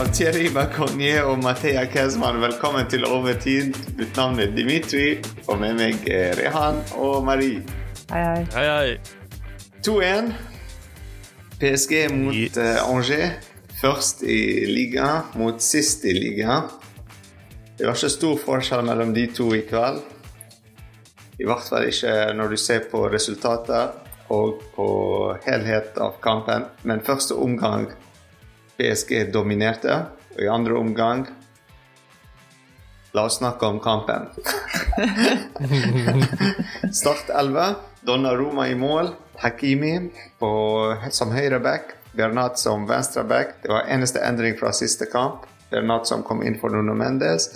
Av Thierry Baconnier og Mathea Kezman, velkommen til Overtid. Mitt navn er Dimitri, og med meg er Rehan og Marie. Hei, hei. Hei, hei. 2-1. PSG mot Yes. uh, Angers. Først i ligaen mot sist i ligaen. Det var ikke stor forskjell mellom de to i kveld. I hvert fall ikke når du ser på resultater og på helhet av kampen. Men første omgang PSG dominerte, og i andre omgang La oss snakke om kampen. Start 11. Donnaroma i mål. Hakimi på, som høyreback. Bernat som venstreback. Det var eneste endring fra siste kamp. Bernat som kom inn for Nuno Mendes.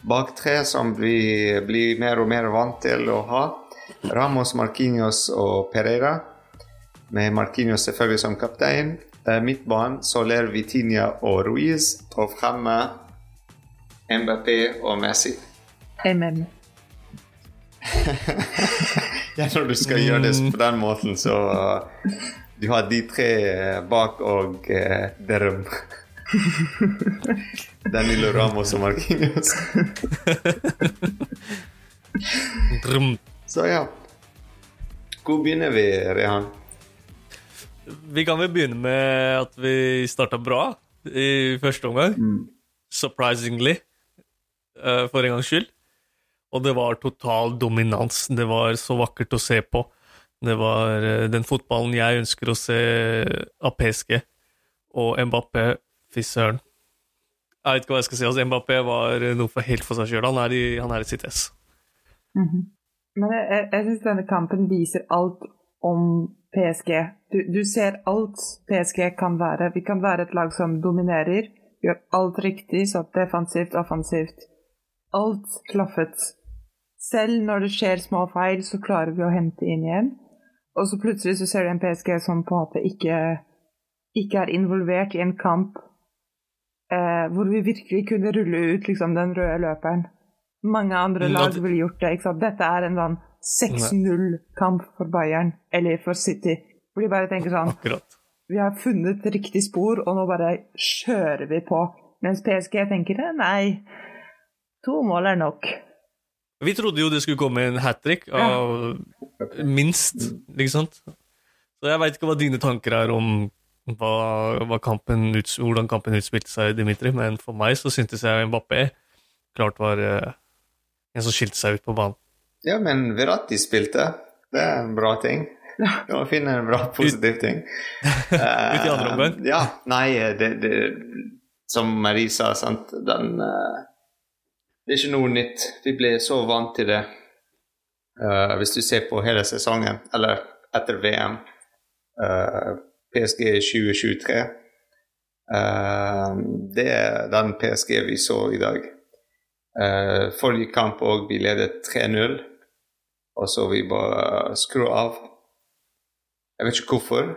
Bak tre som vi blir mer og mer vant til å ha. Ramos, Marquinhos og Pereira. Med Marquinhos selvfølgelig som kaptein. Eh, Midtbanen Soler, Vitinha og Ruiz. Og fremme Mbappé og Messi. Amen. Ja, når du skal gjøre det på den måten, så uh, Du har de tre uh, bak og uh, Derum. Danilo Ramos og Marquinhos. Så ja. Hvor begynner vi, Rehan? Vi kan vel begynne med at vi starta bra i første omgang. Surprisingly, eh, for en gangs skyld. Og det var total dominans. Det var så vakkert å se på. Det var eh, den fotballen jeg ønsker å se av PSG. Og Mbappé, fy søren. Jeg vet ikke hva jeg skal si. Altså, Mbappé var noe for helt for seg sjøl. Han, han er i sitt ess. Men jeg, jeg, jeg syns denne kampen viser alt om PSG. Du, du ser alt PSG kan være. Vi kan være et lag som dominerer, gjør alt riktig, så defensivt, offensivt. Alt klaffet. Selv når det skjer små feil, så klarer vi å hente inn igjen. Og så plutselig så ser du en PSG som på en måte ikke, ikke er involvert i en kamp eh, hvor vi virkelig kunne rulle ut liksom, den røde løperen. Mange andre Mm, lag ville gjort det. Dette er en sånn 6-0-kamp for Bayern, eller for City. Hvor de bare tenker sånn Akkurat. Vi har funnet riktig spor, og nå bare kjører vi på. Mens PSG tenker nei, to mål er nok. Vi trodde jo det skulle komme en hat trick av minst, ikke sant? Så jeg veit ikke hva dine tanker er om hva, hva kampen ut, hvordan kampen utspilte seg, Dimitri, men for meg så syntes jeg Mbappé klart var eh, en som skilte seg ut på banen. Ja, men Verratti spilte. Det er en bra ting. Du må finne en bra, positiv ting. Ut i andre omgang? Eh, Ja. Nei, det, det Som Marie sa, sant Den uh, Det er ikke noe nytt. Vi ble så vant til det. Uh, hvis du ser på hele sesongen, eller etter VM, PSG 2023 eh, Det er den PSG vi så i dag. Forrige kamp òg, vi ledet 3-0, og så vi bare skru av. Jeg vet ikke hvorfor.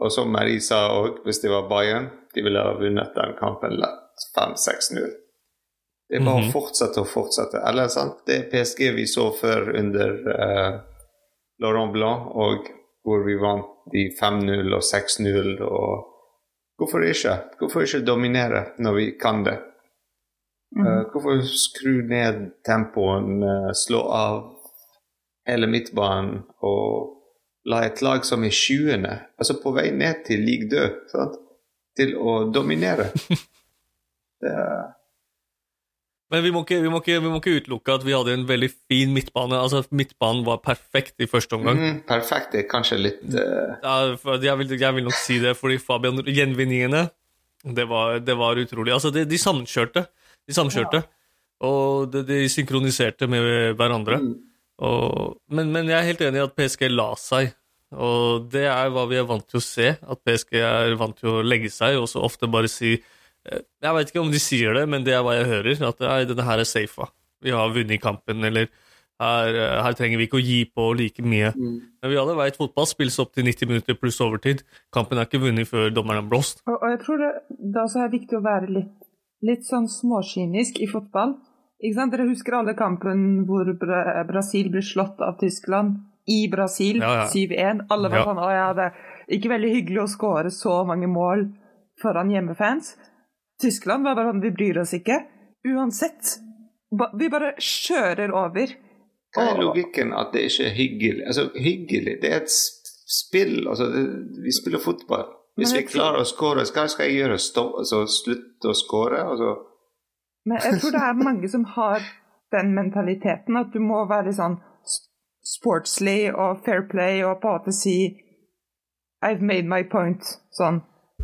Og som Marie sa òg, hvis det var Bayern, de ville ha vunnet den kampen lett 5-6-0. Det er bare å Mhm. fortsette og fortsette. Eller sant, det er PSG vi så før under uh, Laurent Blanc, og hvor vi vant de 5-0 og 6-0 og Hvorfor ikke? Hvorfor ikke dominere når vi kan det? Eh, hvorfor skru ned tempoen, uh, slå av hele midtbanen og la et lag som er 20., altså på vei ned til lik død, sant? til å dominere? Det er Men vi må, ikke, vi, må ikke, vi må ikke utelukke at vi hadde en veldig fin midtbane. Altså, Midtbanen var perfekt i første omgang. Mm, perfekt. Er kanskje litt uh... Ja, for jeg, vil, jeg vil nok si det, fordi Fabian Gjenvinningene det var, det var utrolig. Altså, de, de samkjørte. De samkjørte. Og de, de synkroniserte med hverandre. mm, Og, men, men jeg er helt enig i at PSG la seg. Og det er hva vi er vant til å se. At PSG er vant til å legge seg, og så ofte bare si eh, Jeg vet ikke om de sier det, men det er hva jeg hører. At nei, denne her er safa. Vi har vunnet kampen, eller her, eh, her trenger vi ikke å gi på like mye. mm. Men vi alle vet fotball spilles opp til 90 minutter pluss overtid. Kampen er ikke vunnet før dommeren har blåst. Og, og jeg tror det, det også er viktig å være litt, litt sånn småkynisk i fotball. Ikke sant? Dere husker alle kampen hvor Bra Brasil ble slått av Tyskland i Brasil, Ja, ja. 7-1. Alle var Ja. sånn Å ja, det er ikke veldig hyggelig å skåre så mange mål foran hjemmefans. Tyskland var bare sånn Vi bryr oss ikke. Uansett. Ba, vi bare kjører over. Hva er logikken at det ikke er hyggelig? Altså, hyggelig, det er et spill. Altså, det, vi spiller fotball. Hvis vi klarer å score, hva skal jeg gjøre? Stå, altså, slutte å score? Altså, Men jeg tror det er mange som har den mentaliteten at du må være sånn sportslig og fair play og på en måte si I've made my point. Sånn.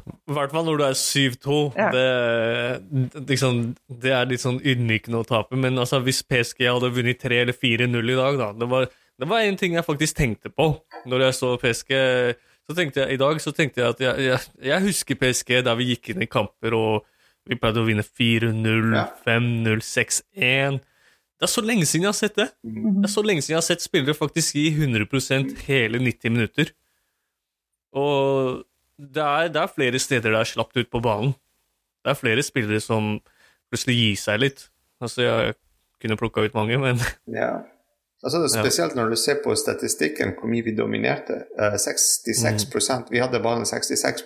I hvert fall når du er 7-2. Ja. Det, liksom, det er litt sånn ydmykende å tape. Men altså, hvis PSG hadde vunnet 3 eller 4-0 i dag, da Det var, det var en ting jeg faktisk tenkte på når jeg så PSG. Så tenkte jeg, I dag så tenkte jeg at jeg, jeg, jeg husker PSG der vi gikk inn i kamper og vi pleide å vinne 4-0, Ja. 5-0, 6-1. Det er så lenge siden jeg har sett det. Det er så lenge siden jeg har sett spillere faktisk gi 100% hele 90 minutter. Og det er, det er flere steder det er slapt ut på banen. Det er flere spillere som plutselig gir seg litt. Altså, jeg kunne plukka ut mange, men ja. Altså, det er spesielt når du ser på statistikken hvor mye vi dominerte. Uh, 66% Vi hadde ballen 66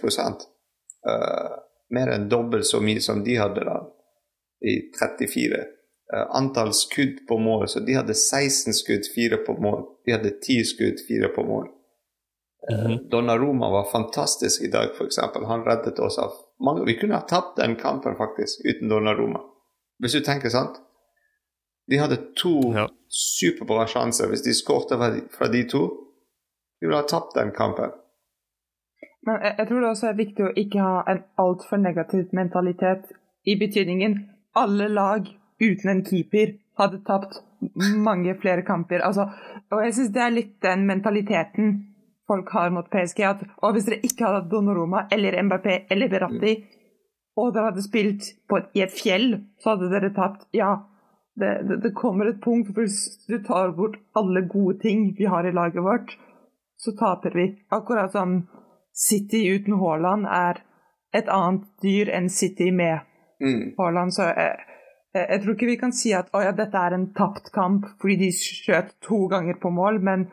Eh, Mer enn dobbelt så mye som de hadde da, i 34. Eh, antall skudd på mål, så de hadde 16 skudd, 4 på mål. De hadde 10 skudd, 4 på mål. Mhm. Donnaroma var fantastisk i dag, f.eks. Han reddet oss av mange Vi kunne ha tapt den kampen faktisk uten Donnaroma. Hvis du tenker sant. De hadde to Ja. superbra sjanser. Hvis de skårte fra de to, de ville ha tapt den kampen. Men jeg, jeg tror det også er viktig å ikke ha en altfor negativ mentalitet i betydningen alle lag uten en keeper hadde tapt mange flere kamper. Altså, og jeg syns det er litt den mentaliteten folk har mot PSG. At og hvis dere ikke hadde hatt Donoroma eller Mbappé eller Beratti, og dere hadde spilt et, i et fjell, så hadde dere tapt. Ja, det, det, det kommer et punkt hvor du tar bort alle gode ting vi har i laget vårt, så taper vi. Akkurat som City uten Haaland er et annet dyr enn City med Mm. Haaland. Så jeg, jeg, jeg tror ikke vi kan si at å ja, dette er en tapt kamp fordi de skjøt to ganger på mål, men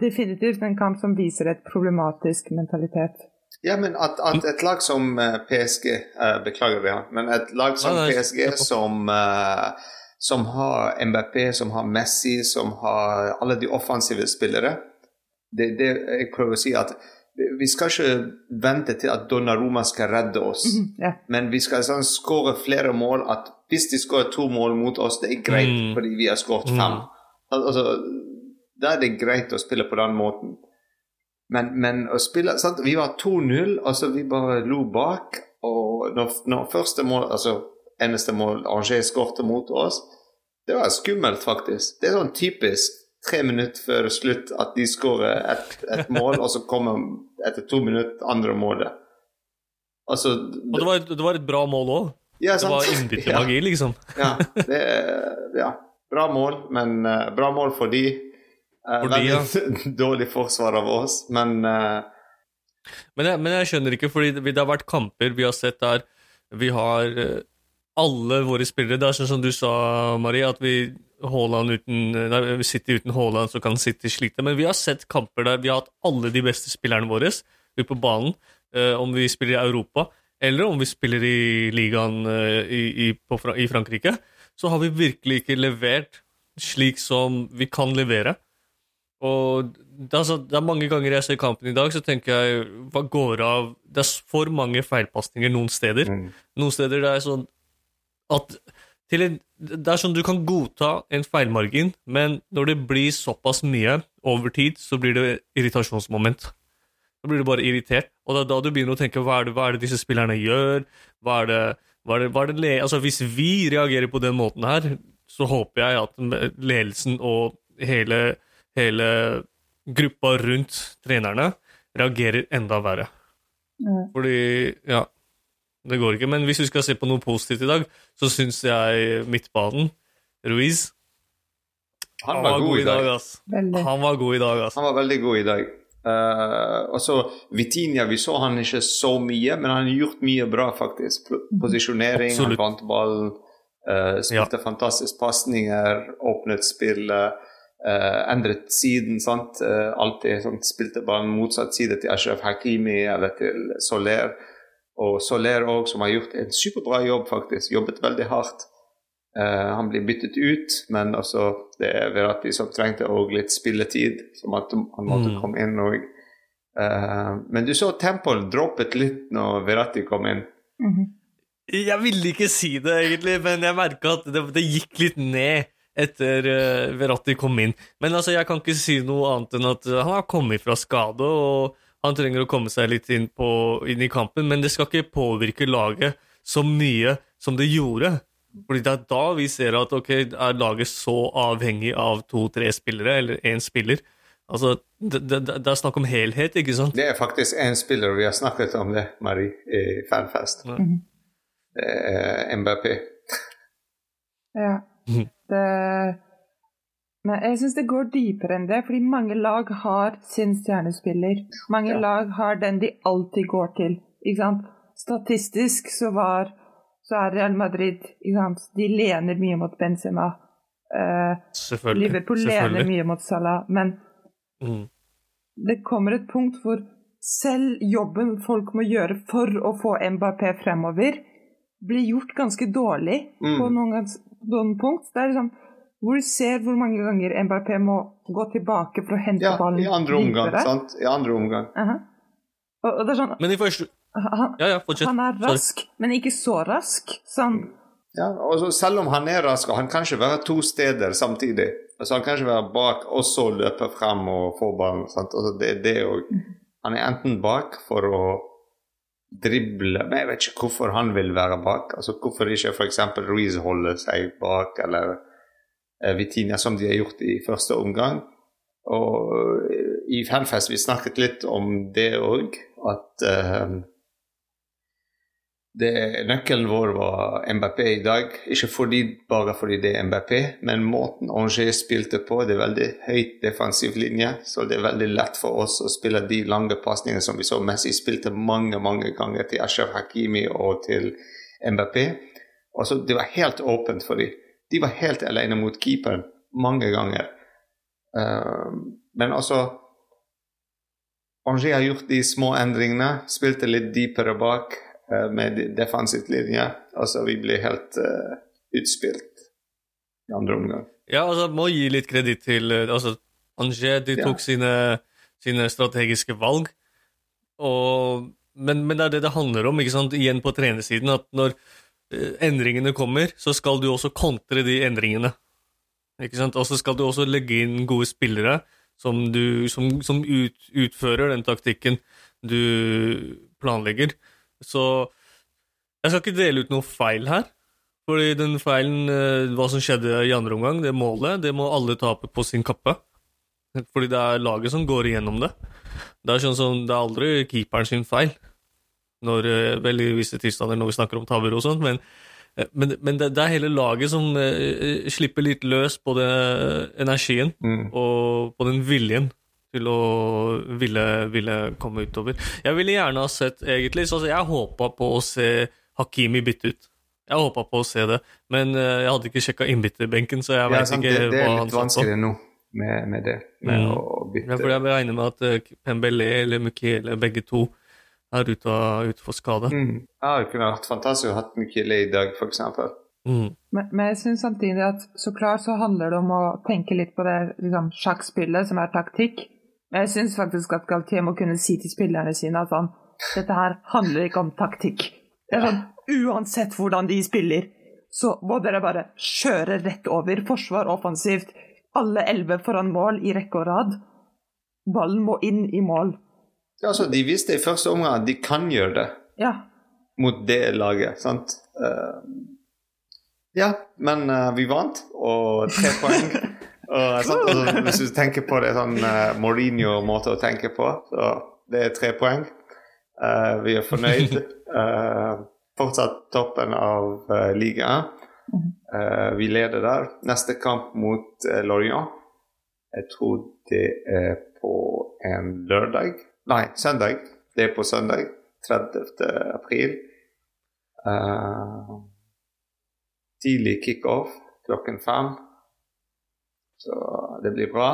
definitivt en kamp som viser et problematisk mentalitet. Ja, men at, at et lag som eh, PSG uh, Beklager, Behan, men et lag som PSG som, uh, som har MBP, som har Messi, som har alle de offensive spillere det, det Jeg prøver å si at vi skal ikke vente til at Donnaroma skal redde oss. Ja. Men vi skal sånn skåre flere mål. at Hvis de skårer to mål mot oss, det er greit, Mm. fordi vi har skåret fem. Al altså, Da er det greit å spille på den måten. Men, men å spille sant? Vi var 2-0, altså vi bare lo bak. Og når, når første mål, altså eneste mål Angers skårte mot oss, det var skummelt, faktisk. Det er sånn typisk tre minutter før slutt at de skårer et, et mål, og så kommer etter to minutter andre målet. Altså Og det var, det var et bra mål òg. ja, Det var innbyttermagi, liksom. Ja, det ja, bra mål, men uh, bra mål for de. Uh, For de, ja. dårlig forsvar av oss, men uh, Men jeg, men jeg skjønner ikke, fordi det, det har vært kamper vi har sett der vi har alle våre spillere Det er sånn som du sa, Marie, at vi Haaland uten, nei, City uten Haaland, så kan City slite. Men vi har sett kamper der vi har hatt alle de beste spillerne våre ute på banen. eh, om vi spiller i Europa, eller om vi spiller i ligaen eh, i, i, på, i Frankrike, så har vi virkelig ikke levert slik som vi kan levere. Og det er, så, det er mange ganger jeg ser kampen i dag, så tenker jeg hva går av Det er for mange feilpasninger noen steder. Noen steder det er sånn at en, Det er sånn du kan godta en feilmargin, men når det blir såpass mye over tid, så blir det irritasjonsmoment. Da blir du bare irritert, og det er da du begynner å tenke hva er det, hva er det disse spillerne gjør? Hva er det, hva er det, hva er det altså Hvis vi reagerer på den måten her, så håper jeg at ledelsen og hele, hele gruppa rundt trenerne reagerer enda verre. Mm. Fordi, ja Det går ikke. Men hvis vi skal se på noe positivt i dag, så syns jeg midtbanen, Ruiz han var god i dag. ass. Veldig. Han var god i dag, ass. Han var veldig god i dag. Uh, og så Vitinha, vi så han ikke så mye, men han har gjort mye bra, faktisk. Posisjonering, Absolutt. han vant ballen, uh, spilte fantastisk pasninger, åpnet spillet, uh, endret siden, sant. Eh, alltid sånn, spilte ballen motsatt side til Ashraf Hakimi eller til Soler. Og Soler òg, som har gjort en superbra jobb, faktisk. Jobbet veldig hardt. Uh, han blir byttet ut, men altså, det er Verratti som trengte òg litt spilletid, som at han måtte mm. komme inn og uh, Men du så Temple droppet litt når Verratti kom inn. Mm -hmm. Jeg ville ikke si det, egentlig, men jeg merka at det, det, gikk litt ned etter uh, Verratti kom inn. Men altså, jeg kan ikke si noe annet enn at han har kommet fra skade, og han trenger å komme seg litt inn, på, inn i kampen, men det skal ikke påvirke laget så mye som det gjorde. Fordi det er da vi ser at ok, er laget så avhengig av to-tre spillere, eller én spiller. Altså, det, det, det, er snakk om helhet, ikke sant? Det er faktisk én spiller, vi har snakket om det, Marie, i Fanfest. Ja. Mm. Det er MBP. ja. Mhm. Det Men jeg syns det går dypere enn det, fordi mange lag har sin stjernespiller. Mange ja. lag har den de alltid går til, ikke sant. Statistisk så var så er Real Madrid De lener mye mot Benzema. Uh, Liverpool lener mye mot Salah. Men mm. det kommer et punkt hvor selv jobben folk må gjøre for å få Mbappé fremover, blir gjort ganske dårlig mm. på noen, noen punkt. Det er liksom hvor du ser hvor mange ganger Mbappé må gå tilbake for å hente ja, ballen. I andre omgang, sant? I andre omgang. Uh -huh. og, og, det er sånn, Men i første, han, ja, ja, han er rask, Sorry. men ikke så rask. Sånn. Ja, og selv om han er rask, han kan ikke være to steder samtidig. Altså, han kan ikke være bak og så løpe frem og få ballen. Altså, det, det og, han er enten bak for å drible Men jeg vet ikke hvorfor han vil være bak. Altså, hvorfor ikke f.eks. Ruiz holder seg bak, eller Vitinha, som de har gjort i første omgang. Og uh, i Fanfest vi snakket litt om det òg, at uh, det, nøkkelen vår var MBP i dag. Ikke fordi, bare fordi det er MBP, men måten Angers spilte på. Det er veldig høyt defensiv linje, så det er veldig lett for oss å spille de lange pasningene som vi så Messi spilte mange mange ganger til Ashraf Hakimi og til MBP. Altså, det var helt åpent for dem. De var helt alene mot keeperen mange ganger. Uh, men altså Angers har gjort de små endringene, spilte litt dypere bak. uh, med defensivt linje. Altså, vi blir helt uh, utspilt i andre omgang. Ja, altså, må gi litt kreditt til uh, altså, Angers. De tok ja. sine, sine, strategiske valg. Og, men, men, det er det det handler om, ikke sant? igjen på trenersiden, at når endringene kommer, så skal du også kontre de endringene. Ikke sant? Og så skal du også legge inn gode spillere som, du, som, som ut, utfører den taktikken du planlegger. Så jeg skal ikke dele ut noe feil her. Fordi den feilen, eh, hva som skjedde i andre omgang, det målet, det må alle tape på sin kappe. Fordi det er laget som går igjennom det. Det er sånn som det er aldri keeperen sin feil. Når, eh, vel i visse tilstander når vi snakker om tabber og sånt, men, eh, men, men det, det, er hele laget som uh, slipper litt løs på det energien mm. og på den viljen til å ville, ville, komme utover. Jeg ville gjerne ha sett egentlig så Jeg håpa på å se Hakimi bytte ut. Jeg håpa på å se det, men jeg hadde ikke sjekka innbytterbenken, så jeg ja, veit ikke det, det hva han satt på. Det er litt vanskelig nå med, med, det, med mm. å bytte. Ja, for jeg regner med at Pembele eller Mukiele, begge to, er ute, ute for skade. Mm. Ja, det kunne vært fantastisk å ha hatt Mukiele i dag, f.eks. Mm. Men, men, jeg syns samtidig at så klart så handler det om å tenke litt på det liksom, sjakkspillet, som er taktikk. Men jeg syns faktisk at Galtier må kunne si til spillerne sine at sånn, dette her handler ikke om taktikk. Det er sånn, Uansett hvordan de spiller, så må dere bare kjøre rett over. Forsvar offensivt. Alle elleve foran mål i rekke og rad. Ballen må inn i mål. Ja, altså, De visste i første omgang at de kan gjøre det ja. mot det laget. sant? Uh, ja, men uh, vi vant, og tre poeng. Og, sånn, altså, hvis du tenker på det sånn uh, Mourinho-måte å tenke på, så det er tre poeng. Uh, vi er fornøyd. Uh, fortsatt toppen av uh, ligaen. vi leder der. Neste kamp mot uh, Lorient. Jeg tror det er på en lørdag. Nei, søndag. Det er på søndag. 30. april. tidlig kickoff klokken fem. Så det blir bra.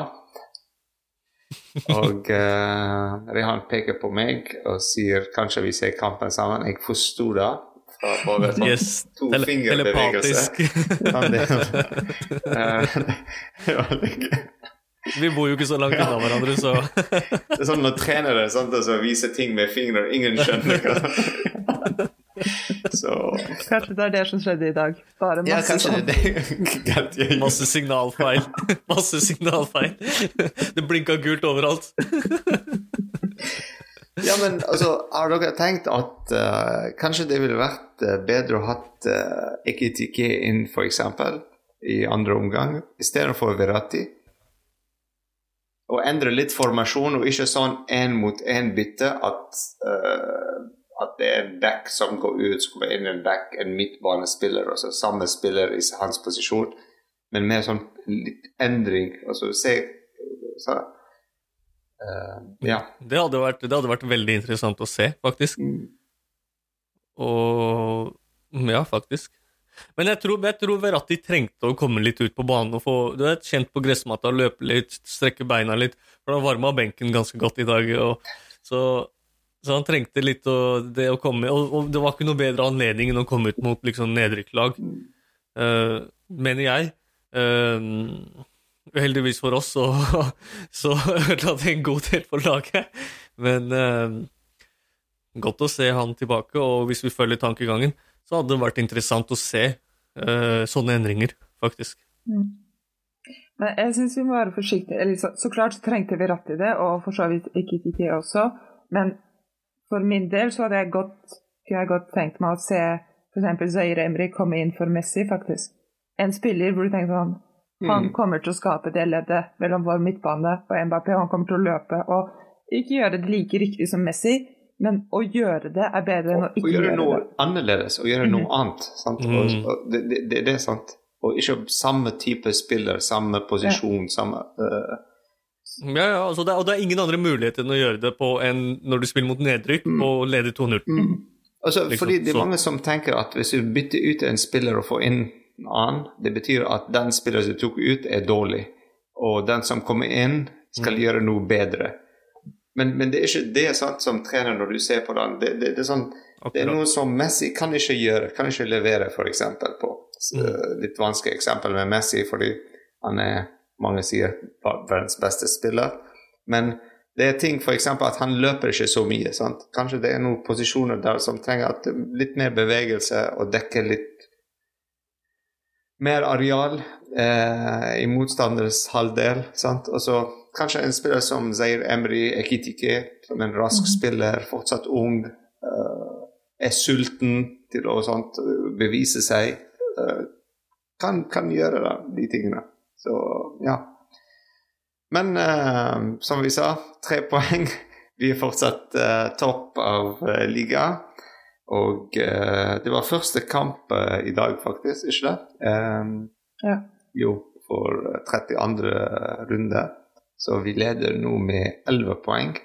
Og uh, Rehan peker på meg og sier kanskje vi ser kampen sammen. Jeg forsto det fra bare sånn Yes. to Tele telepatisk. Eh, Vi bor jo ikke så langt unna hverandre, så det er sånn når trenere sant, altså, viser ting med fingre, og ingen skjønner hva Så Kanskje det er det som skjedde i dag. Bare masse ja, sånn. det det. Masse signalfeil. Masse signalfeil. Det blinka gult overalt. Ja, men altså, har dere tenkt at uh, kanskje det ville vært eh, bedre å hatt uh, Ekitike inn, f.eks., i andre omgang, istedenfor Verratti? Og endre litt formasjon, og ikke sånn én mot én bytte at, uh, at det er en back som går ut, så kommer inn en back, en midtbanespiller, og så samme spiller i hans posisjon, men mer sånn litt endring. Altså se så, uh, Ja. Det hadde, vært, det hadde vært veldig interessant å se, faktisk. Mm. Og Ja, faktisk. Men jeg tror, jeg tror Verratti trengte å komme litt ut på banen og få du vet, kjent på gressmatta, løpe litt, strekke beina litt. For han varma benken ganske godt i dag. Og, så, så han trengte litt å, det å komme og, og det var ikke noe bedre anledning enn å komme ut mot liksom, nedrykklag, uh, mener jeg. Uh, heldigvis for oss så, så ødela det en god del for laget. Men uh, godt å se han tilbake, og hvis vi følger tankegangen, så hadde det vært interessant å se uh, sånne endringer, faktisk. Mm. Men jeg syns vi må være forsiktige. Eller så, så klart trengte vi ratt i det, og for så vidt ikke TT også. Men for min del så hadde jeg godt, jeg godt tenkt meg å se f.eks. Zaire Emry komme inn for Messi, faktisk. En spiller hvor du tenker sånn Han Mm. kommer til å skape det leddet mellom vår midtbane og Mbappé. Han kommer til å løpe og ikke gjøre det like riktig som Messi, men å gjøre det er bedre enn å ikke ikke gjøre gjøre noe det. annerledes, å gjøre noe annet. Sant? Mm. Og, og det, det, det, er sant. Og ikke samme type spiller, samme posisjon, samme uh... Ja, ja, altså det, og det er ingen andre muligheter enn å gjøre det på en, når du spiller mot nedrykk og leder 2-0. altså, Liksom, Fordi det er mange som tenker at hvis du bytter ut en spiller og får inn en annen, det betyr at den spilleren som tok ut, er dårlig. Og den som kommer inn, skal Mm. gjøre noe bedre. Men, men det er ikke det sant, som trener når du ser på den. Det, det, det er sånn Det er noe som Messi kan ikke gjøre, kan ikke levere, f.eks. på. Så, Mm. Litt vanskelig eksempel med Messi, fordi han er, mange sier, verdens beste spiller. Men det er ting f.eks. at han løper ikke så mye. sant? Kanskje det er noen posisjoner der som trenger litt mer bevegelse og dekker litt mer areal eh, i motstanders halvdel. sant? Og så kanskje en spiller som Zair Emry Ekitike, som en rask spiller, fortsatt ung, eh, er sulten til å sånt, eh, bevise seg, eh, kan, kan gjøre da, de tingene. Så ja. Men uh, som vi sa, tre poeng. Vi er fortsatt uh, topp av uh, liga. Og eh, det var første kamp eh, i dag, faktisk, ikke det? Um, Ja. Jo, for eh, 32. runde. Så vi leder nå med 11 poeng.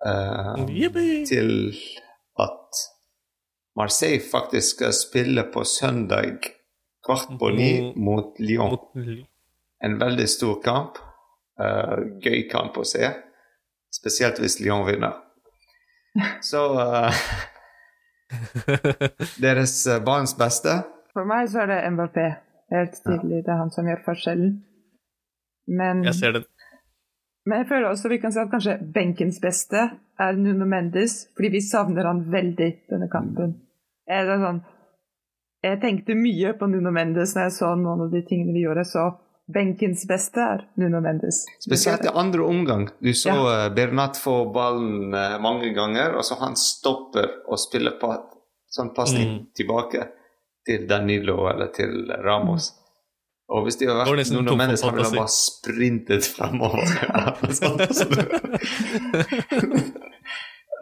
Uh, til at Marseille faktisk skal spille på søndag kvart på ni Mm. mot Lyon. En veldig stor kamp. Uh, gøy kamp å se. Spesielt hvis Lyon vinner. Så uh, Deres barns beste. For meg så er det Mbappé. Helt tydelig. Det er han som gjør forskjellen. Men Jeg ser den. Men jeg føler også vi kan si at kanskje benkens beste er Nuno Mendes, fordi vi savner han veldig denne kampen. Er det sånn, jeg tenkte mye på Nuno Mendes når jeg så noen av de tingene vi gjorde, så benkens beste er Nuno Mendes. Spesielt i andre omgang. Du så Ja. eh, Bernat få ballen eh, mange ganger, og så han stopper og spiller på sånn pasning Mm. tilbake til Danilo eller til Ramos. Og hvis de hadde vært tom så hadde han bare sprintet fremover.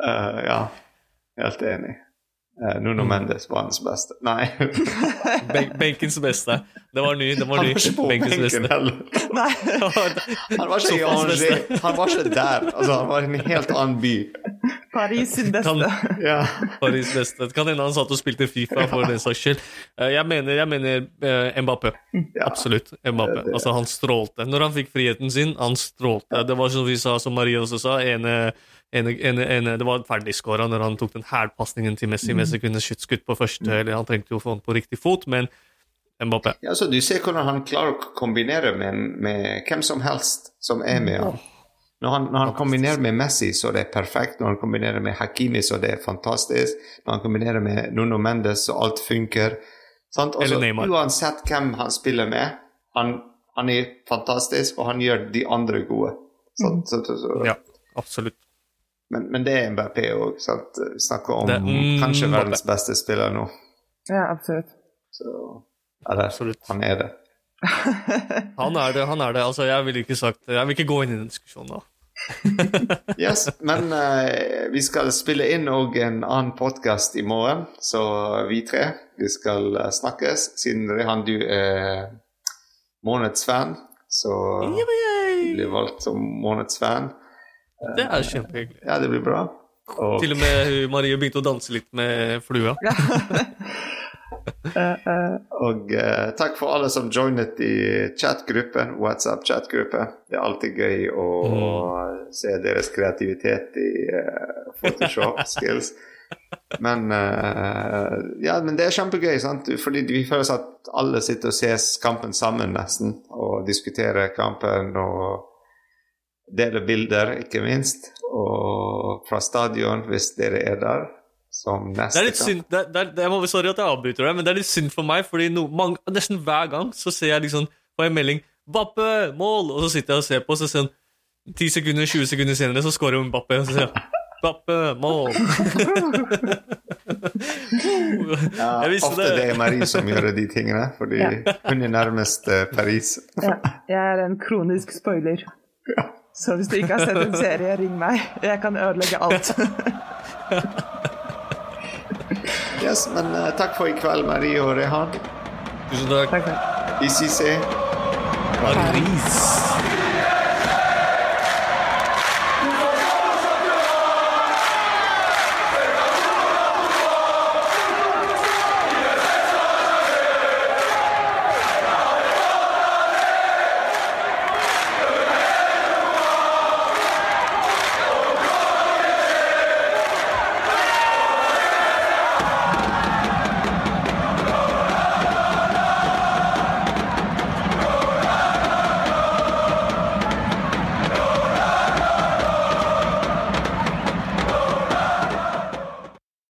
uh, ja, helt enig. Uh, Nuno Mm. Mendes var hans beste. Nei, Ben benkens beste. Det var ny. Det var han var ikke på Benkens benken beste. heller. Nei, Han var ikke i Angers. Han var ikke der. Altså, han var i en helt annen by. Paris sin beste. Kan- Ja. Paris beste. Det kan hende han satt og spilte Fifa for den saks skyld. Eh, Jeg mener, jeg mener eh, Mbappé. Ja. Absolutt. Mbappé. Altså, han strålte. Når han fikk friheten sin, han strålte. Det var som vi sa, som Marie også sa, ene, ene, ene, ene, det var ferdigskåra når han tok den hælpasningen til Messi. Messi kunne skutt skutt på første, eller han trengte jo å få den på riktig fot, men Mbappé. Ja, så Du ser hvordan han klarer å kombinere med, med hvem som helst som er med han. Når han, når han kombinerer med Messi, så det er perfekt. Når han kombinerer med Hakimi, så det er fantastisk. Når han kombinerer med Nuno Mendes, så alt funker. Sant? Og Eller så Neymar. Uansett hvem han spiller med, han, han er fantastisk, og han gjør de andre gode. Sant? Så, så, så. Ja, absolutt. Men, men det er MBP òg. Snakker om Det- mm, kanskje verdens beste spiller nå. Ja, absolutt. Så, eller, Absolutt. han er det. Han er det, han er det. Altså, jeg vil ikke sagt Jeg vil ikke gå inn i den diskusjonen, da. Yes, men uh, vi skal spille inn òg en annen podkast i morgen, så vi tre vi skal eh, snakkes. Siden Rehan, du er månedsfan, så du blir valgt som månedsfan. Det er kjempehyggelig. Ja, det blir bra. Og, Til og med Marie begynte å danse litt med flua. Eh, eh, og uh, takk for alle som joinet i chatgruppen, WhatsApp-chatgruppe. Det er alltid gøy å se deres kreativitet i uh, Photoshop-skills. Men uh, ja, men det er kjempegøy, sant? fordi vi føler at alle sitter og ser kampen sammen, nesten. Og diskuterer kampen og deler bilder, ikke minst. Og fra stadion, hvis dere er der. Som Det er litt synd det, er- det, er- jeg må, Sorry at jeg avbryter deg, men det er litt synd for meg, fordi no, mange, nesten hver gang så ser jeg liksom på en melding 'Bappe, mål!' Og så sitter jeg og ser på, og så ser han 10 sekunder, 20 sekunder senere, så scorer bappe, og så sier jeg 'Bappe, mål!' Ja, ofte det. det er Marie som gjør de tingene, fordi hun er nærmest eh, Paris. ja, jeg er en kronisk spoiler. Så hvis du ikke har sett en serie, ring meg. Jeg kan ødelegge alt. Yes, men eh, takk for i kveld, Marie og Rehan. Tusen takk. Takk ICC. Paris.